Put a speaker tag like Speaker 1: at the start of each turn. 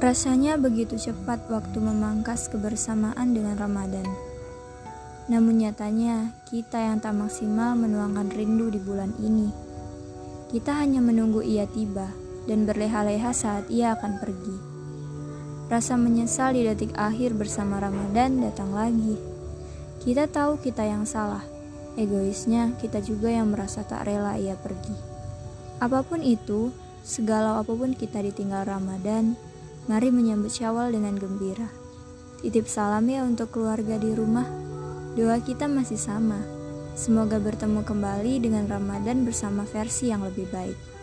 Speaker 1: Rasanya begitu cepat waktu memangkas kebersamaan dengan Ramadan. Namun nyatanya, kita yang tak maksimal menuangkan rindu di bulan ini. Kita hanya menunggu ia tiba dan berleha-leha saat ia akan pergi. Rasa menyesal di detik akhir bersama Ramadan datang lagi. Kita tahu kita yang salah. Egoisnya, kita juga yang merasa tak rela ia pergi. Apa pun itu, segala apa pun kita ditinggal Ramadan, Mari menyambut Syawal dengan gembira. Titip salam ya untuk keluarga di rumah. Doa kita masih sama. Semoga bertemu kembali dengan Ramadan bersama versi yang lebih baik.